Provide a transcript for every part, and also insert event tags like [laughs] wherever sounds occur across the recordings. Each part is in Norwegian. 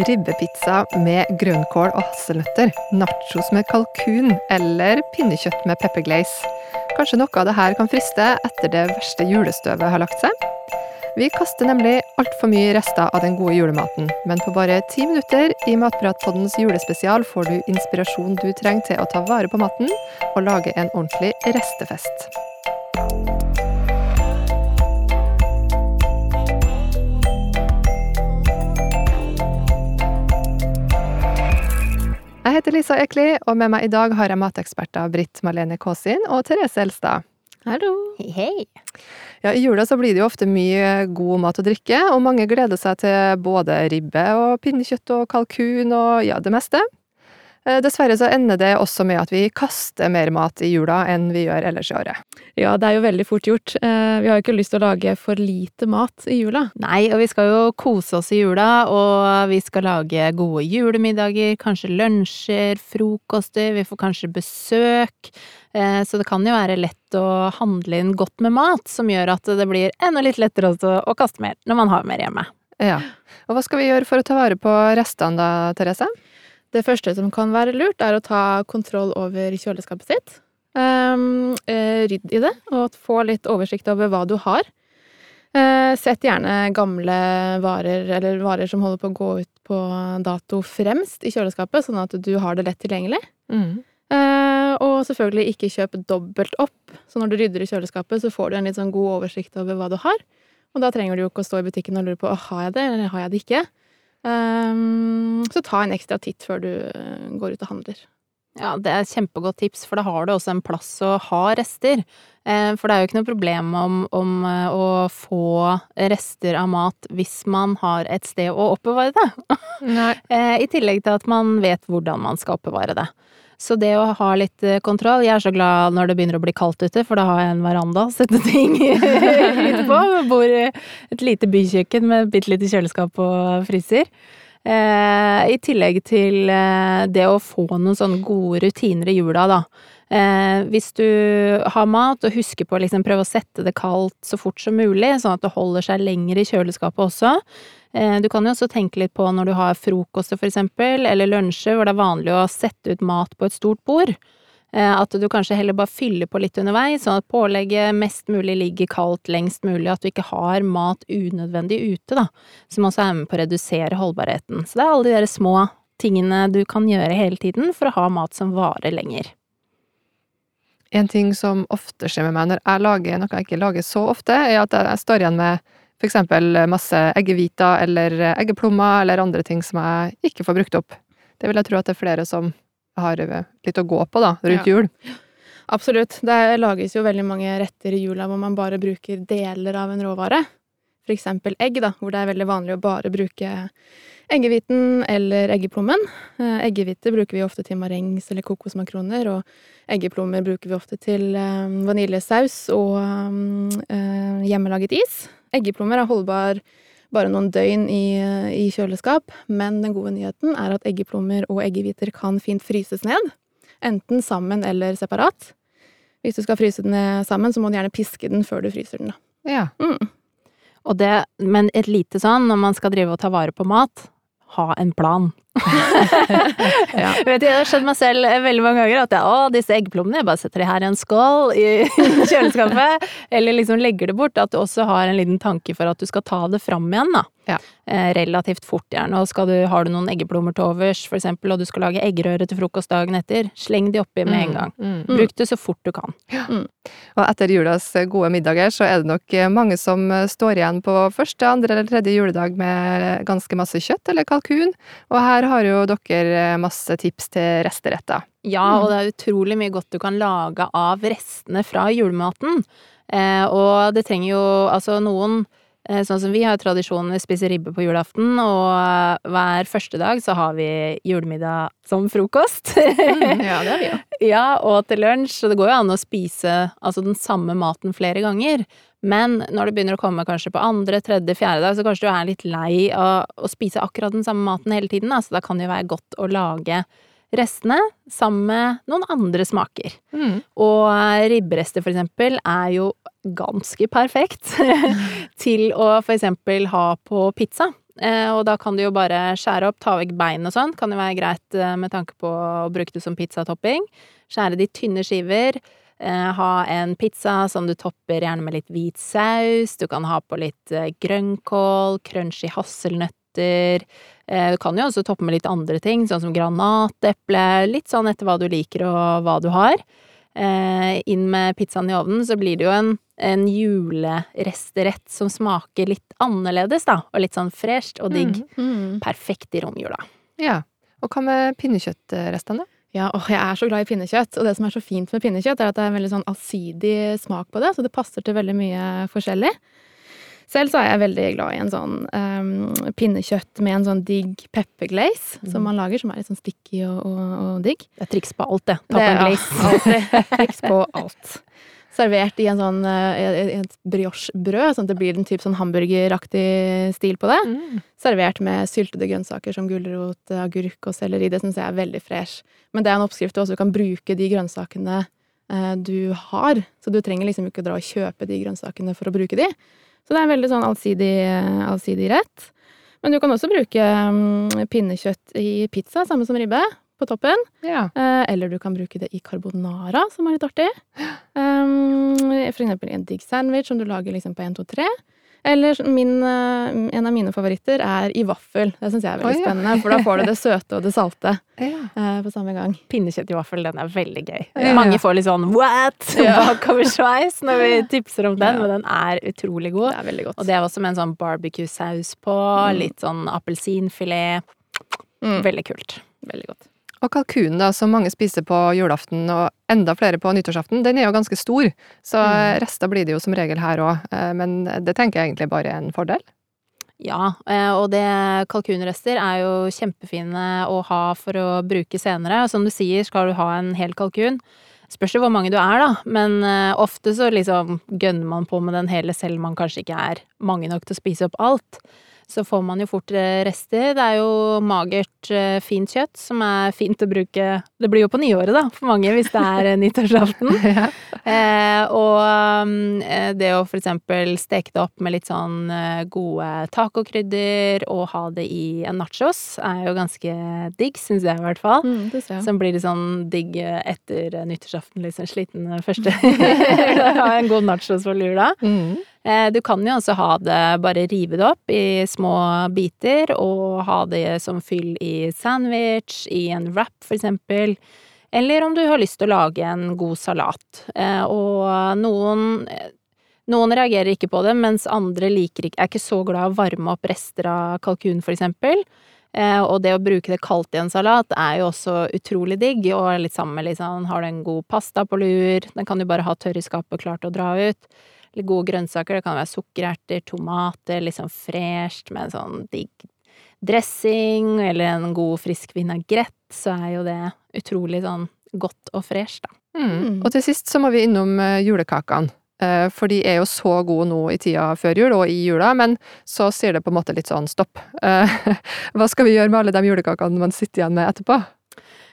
Ribbepizza med grønnkål og hasselnøtter, nachos med kalkun eller pinnekjøtt med pepperglaze. Kanskje noe av det her kan friste etter det verste julestøvet har lagt seg? Vi kaster nemlig altfor mye rester av den gode julematen, men på bare ti minutter i Matpratpoddens julespesial får du inspirasjon du trenger til å ta vare på maten og lage en ordentlig restefest. Jeg heter Lisa Ekli, og med meg i dag har jeg mateksperter Britt Malene Kaasin og Therese Elstad. Hallo. Hei, hei. Ja, I jula så blir det jo ofte mye god mat og drikke, og mange gleder seg til både ribbe og pinnekjøtt og kalkun og ja, det meste. Eh, dessverre så ender det også med at vi kaster mer mat i jula enn vi gjør ellers i året. Ja, det er jo veldig fort gjort. Eh, vi har jo ikke lyst til å lage for lite mat i jula. Nei, og vi skal jo kose oss i jula, og vi skal lage gode julemiddager, kanskje lunsjer, frokoster, vi får kanskje besøk. Eh, så det kan jo være lett å handle inn godt med mat, som gjør at det blir enda litt lettere å kaste mer når man har mer hjemme. Ja. Og hva skal vi gjøre for å ta vare på restene da, Therese? Det første som kan være lurt, er å ta kontroll over kjøleskapet sitt. Um, rydd i det, og få litt oversikt over hva du har. Uh, sett gjerne gamle varer, eller varer som holder på å gå ut på dato, fremst i kjøleskapet, sånn at du har det lett tilgjengelig. Mm. Uh, og selvfølgelig ikke kjøp dobbelt opp, så når du rydder i kjøleskapet, så får du en litt sånn god oversikt over hva du har. Og da trenger du jo ikke å stå i butikken og lure på har jeg det, eller har jeg det ikke. Um, så ta en ekstra titt før du eh, går ut og handler. Ja, det er et kjempegodt tips, for da har du også en plass å ha rester. Eh, for det er jo ikke noe problem om, om, eh, å få rester av mat hvis man har et sted å oppbevare det. [laughs] I tillegg til at man vet hvordan man skal oppbevare det. Så det å ha litt kontroll Jeg er så glad når det begynner å bli kaldt ute, for da har jeg en veranda å sette ting [laughs] ut på. Bor i et lite bykjøkken med bitte lite kjøleskap og fryser. Eh, I tillegg til eh, det å få noen sånne gode rutiner i jula, da. Eh, hvis du har mat, og husker på å liksom prøve å sette det kaldt så fort som mulig, sånn at det holder seg lenger i kjøleskapet også. Eh, du kan jo også tenke litt på når du har frokoster, for eksempel, eller lunsjer, hvor det er vanlig å sette ut mat på et stort bord. Eh, at du kanskje heller bare fyller på litt underveis, sånn at pålegget mest mulig ligger kaldt lengst mulig, at du ikke har mat unødvendig ute, da, som også er med på å redusere holdbarheten. Så det er alle de der små tingene du kan gjøre hele tiden for å ha mat som varer lenger. En ting som ofte skjer med meg når jeg lager noe jeg ikke lager så ofte, er at jeg står igjen med for eksempel masse eggehviter eller eggeplommer eller andre ting som jeg ikke får brukt opp. Det vil jeg tro at det er flere som har litt å gå på da, rundt ja. jul. Absolutt. Det lages jo veldig mange retter i jula hvor man bare bruker deler av en råvare. For eksempel egg, da, hvor det er veldig vanlig å bare bruke eggehviten eller eggeplommen. Eh, eggehvite bruker vi ofte til marengs eller kokosmakroner, og eggeplommer bruker vi ofte til eh, vaniljesaus og eh, hjemmelaget is. Eggeplommer er holdbar bare noen døgn i, i, kjøleskap, men den gode nyheten er at eggeplommer og eggehviter kan fint fryses ned. Enten sammen eller separat. Hvis du skal fryse den ned sammen, så må du gjerne piske den før du fryser den. Ja. Mm. Det, men et lite sånn, når man skal drive og ta vare på mat, ha en plan. Ja. [laughs] Vet du, jeg har skjønt meg selv veldig mange ganger at jeg, å, disse eggplommene, jeg bare setter de her i en skål [laughs] i kjøleskapet. Eller liksom legger det bort. At du også har en liten tanke for at du skal ta det fram igjen, da. Ja. Eh, relativt fort, gjerne. Og du, har du noen eggeplommer til overs, for eksempel, og du skal lage eggerøre til frokost dagen etter, sleng de oppi med en mm, gang. Mm, mm. Bruk det så fort du kan. Ja. Mm. Og etter julas gode middager, så er det nok mange som står igjen på første, andre eller tredje juledag med ganske masse kjøtt eller kalkun. Og her har jo dere masse tips til resteretter. Ja, og det er utrolig mye godt du kan lage av restene fra julematen. Eh, og det trenger jo altså noen Eh, sånn som vi har tradisjonen vi spiser ribbe på julaften, og eh, hver første dag så har vi julemiddag som frokost. mm, ja, det har vi jo. [laughs] Ja, og til lunsj. Så det går jo an å spise altså den samme maten flere ganger. Men når det begynner å komme kanskje på andre, tredje, fjerde dag, så kanskje du er litt lei av å spise akkurat den samme maten hele tiden. Da. Så da kan det jo være godt å lage restene sammen med noen andre smaker. Mm. Og ribberester, for eksempel, er jo ganske perfekt [laughs] til å for eksempel ha på pizza. Eh, og da kan du jo bare skjære opp, ta vekk bein og sånn. Kan jo være greit eh, med tanke på å bruke det som pizzatopping. Skjære de tynne skiver. Eh, ha en pizza som du topper gjerne med litt hvit saus. Du kan ha på litt grønnkål, crunchy hasselnøtter. Eh, du kan jo også toppe med litt andre ting, sånn som granateple. Litt sånn etter hva du liker og hva du har. Eh, inn med pizzaen i ovnen, så blir det jo en, en juleresterett som smaker litt annerledes, da. Og litt sånn fresht og digg. Mm. Perfekt i romjula. Ja. Og hva med pinnekjøttrestene? Ja, åh, jeg er så glad i pinnekjøtt, og det som er så fint med pinnekjøtt, er at det er en veldig sånn allsidig smak på det, så det passer til veldig mye forskjellig. Selv så er jeg veldig glad i en sånn um, pinnekjøtt med en sånn digg pepperglaze som Mm. man lager, som er litt sånn sticky og, og, og digg. Det er triks på alt, det. Ta på en glaze. alltid. [laughs] Triks på alt. Servert i en sånn eh, et briochebrød, sånn at det blir en type sånn hamburgeraktig stil på det. Mm. Servert med syltede grønnsaker som gulrot, agurk og selleri. Det syns jeg er veldig fresh. Men det er en oppskrift du også kan bruke de grønnsakene eh, du har. Så du trenger liksom ikke dra og kjøpe de grønnsakene for å bruke de. Så det er en veldig sånn allsidig, eh, allsidig rett. Men du kan også bruke um, pinnekjøtt i pizza, samme som ribbe, på toppen. Ja. Uh, eller du kan bruke det i carbonara, som er litt artig. Um, [gasps] for eksempel en digg sandwich som du lager liksom på 1, 2, 3. Eller min, eh, en av mine favoritter er i vaffel. Det syns jeg er veldig Oi, ja. spennende, for da får du det søte og det salte [laughs] ja. eh, på samme gang. Pinnekjøtt i vaffel, den er veldig gøy. Ja. Mange får litt sånn what? [laughs] Ja. bakoversveis når vi [laughs] tipser om den, Ja. men den er utrolig god. Det er veldig godt. Og det er også med en sånn barbecue-saus på, Mm. litt sånn appelsinfilet. Mm, Veldig kult. veldig godt. Og kalkunen, da, som mange spiser på julaften, og enda flere på nyttårsaften, den er jo ganske stor. Så Mm. rester blir det jo som regel her òg. Men det tenker jeg egentlig bare er en fordel. Ja, eh, og det kalkunrester er jo kjempefine å ha for å bruke senere. Som du sier, skal du ha en hel kalkun. Spørs det hvor mange du er, da, men eh, ofte så liksom gønner man på med den hele selv om man kanskje ikke er mange nok til å spise opp alt. Så får man jo fort eh, rester. Det er jo magert, eh, fint kjøtt som er fint å bruke Det blir jo på nyåret, da, for mange, hvis det er eh, nyttårsaften. [laughs] ja. Eh, og det å for eksempel steke det opp med litt sånn gode tacokrydder og ha det i en nachos, er jo ganske digg, syns jeg i hvert fall. Mm. Som blir litt sånn digg etter nyttårsaften, litt sånn sliten første [laughs] [laughs] Ha en god nachos for lur da. Mm. Eh, Du kan jo altså ha det, bare rive det opp i små biter, og ha det som fyll i sandwich, i en wrap for eksempel. Eller om du har lyst til å lage en god salat. Eh, Og noen noen reagerer ikke på det, mens andre liker ikke, er ikke så glad i å varme opp rester av kalkun, for eksempel. Eh, og det å bruke det kaldt i en salat er jo også utrolig digg, og litt sammen med liksom, har du en god pasta på lur, den kan du bare ha tørr i skapet klart å dra ut. Litt gode grønnsaker, det kan være sukkererter, tomater, litt sånn fresht med en sånn digg dressing, eller en god frisk vinagrett, så er jo det utrolig sånn godt og fresht, da. Mm. Mm. Og til sist så må vi innom eh, julekakene. Eh, For de er jo så gode nå i tida før jul og i jula, men så sier det på en måte litt sånn stopp. Eh, [laughs] Hva skal vi gjøre med alle de julekakene man sitter igjen med etterpå?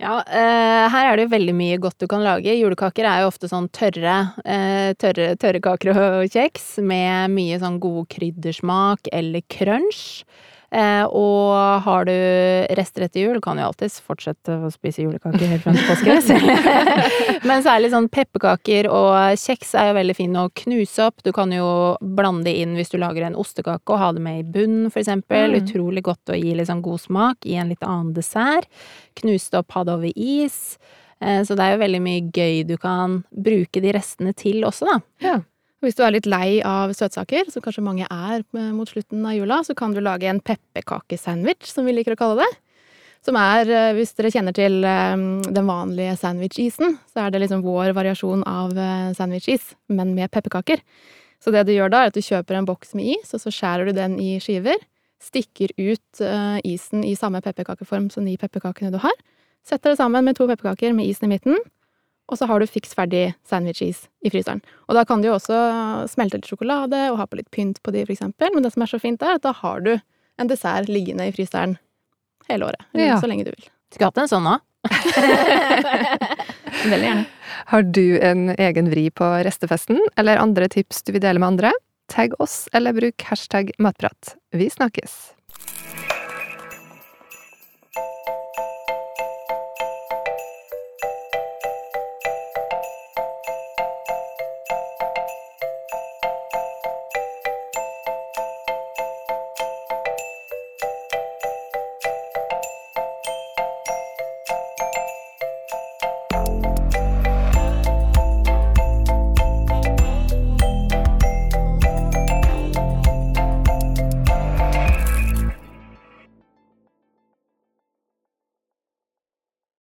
Ja, eh, her er det jo veldig mye godt du kan lage. Julekaker er jo ofte sånn tørre, eh, tørre, tørre kaker og kjeks med mye sånn god kryddersmak eller crunch. Eh, og har du rester etter jul, kan jo alltids fortsette å spise julekaker helt frem til påske. [laughs] Men særlig sånn pepperkaker og kjeks er jo veldig fin å knuse opp. Du kan jo blande det inn hvis du lager en ostekake og ha det med i bunnen, for eksempel. Mm. Utrolig godt å gi litt sånn god smak i en litt annen dessert. Knuse det opp, ha det over is. Eh, Så det er jo veldig mye gøy du kan bruke de restene til også, da. Ja. Hvis du er litt lei av søtsaker, som kanskje mange er eh, mot slutten av jula, så kan du lage en pepperkakesandwich, som vi liker å kalle det. Som er, eh, hvis dere kjenner til eh, den vanlige sandwichisen, så er det liksom vår variasjon av sandwichis, men med pepperkaker. Så det du gjør da, er at du kjøper en boks med is, og så skjærer du den i skiver. Stikker ut isen i samme pepperkakeform som de pepperkakene du har. Setter det sammen med to pepperkaker med isen i midten. Og så har du fiks ferdig sandwichis i fryseren. Og da kan du jo også smelte litt sjokolade og ha på litt pynt på de, for eksempel. Men det som er så fint, er at da har du en dessert liggende i fryseren hele året. Eller Ja. så lenge du vil. Skulle hatt en sånn òg. [laughs] Veldig gjerne. Har du en egen vri på restefesten, eller andre tips du vil dele med andre? Tagg oss, eller bruk hashtag matprat. Vi snakkes!